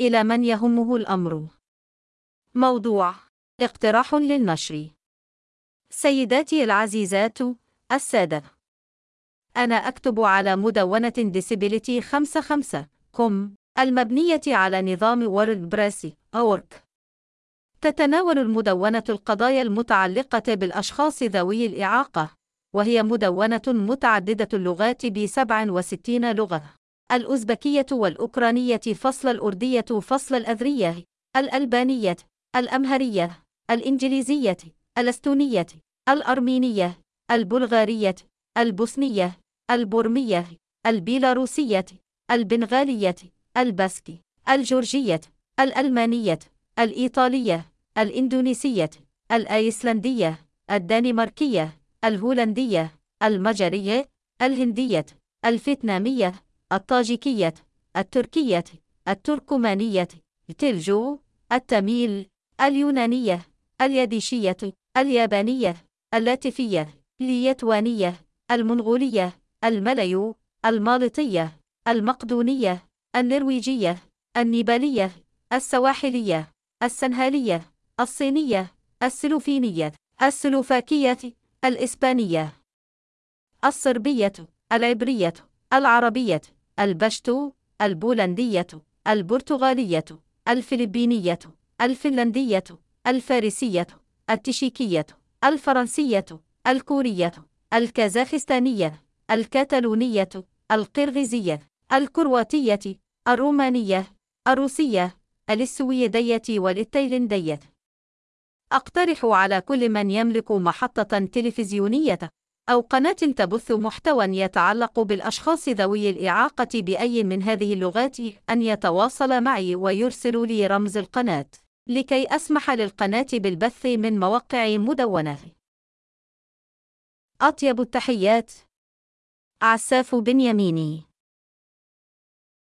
إلى من يهمه الأمر. موضوع اقتراح للنشر. سيداتي العزيزات السادة. أنا أكتب على مدونة Disability 55 com المبنية على نظام WordPress org. تتناول المدونة القضايا المتعلقة بالأشخاص ذوي الإعاقة وهي مدونة متعددة اللغات ب 67 لغة. الأوزبكية والأوكرانية فصل الأردية فصل الأذرية الألبانية الأمهرية الإنجليزية الأستونية الأرمينية البلغارية البوسنية البورمية البيلاروسية البنغالية الباسكي الجورجية الألمانية الإيطالية الإندونيسية الأيسلندية الدنماركية الهولندية المجرية الهندية الفيتنامية الطاجيكية التركية التركمانية التلجو التميل اليونانية اليديشية اليابانية اللاتفية اليتوانية المنغولية الملايو المالطية المقدونية النرويجية النيبالية السواحلية السنهالية الصينية السلوفينية السلوفاكية الإسبانية الصربية العبرية العربية. البشتو البولندية البرتغالية الفلبينية الفنلندية الفارسية التشيكية الفرنسية الكورية الكازاخستانية الكتالونية القرغيزية الكرواتية الرومانية الروسية السويدية والتايلندية أقترح على كل من يملك محطة تلفزيونية. أو قناة تبث محتوى يتعلق بالأشخاص ذوي الإعاقة بأي من هذه اللغات أن يتواصل معي ويرسل لي رمز القناة لكي أسمح للقناة بالبث من موقع مدونة. أطيب التحيات عساف بنياميني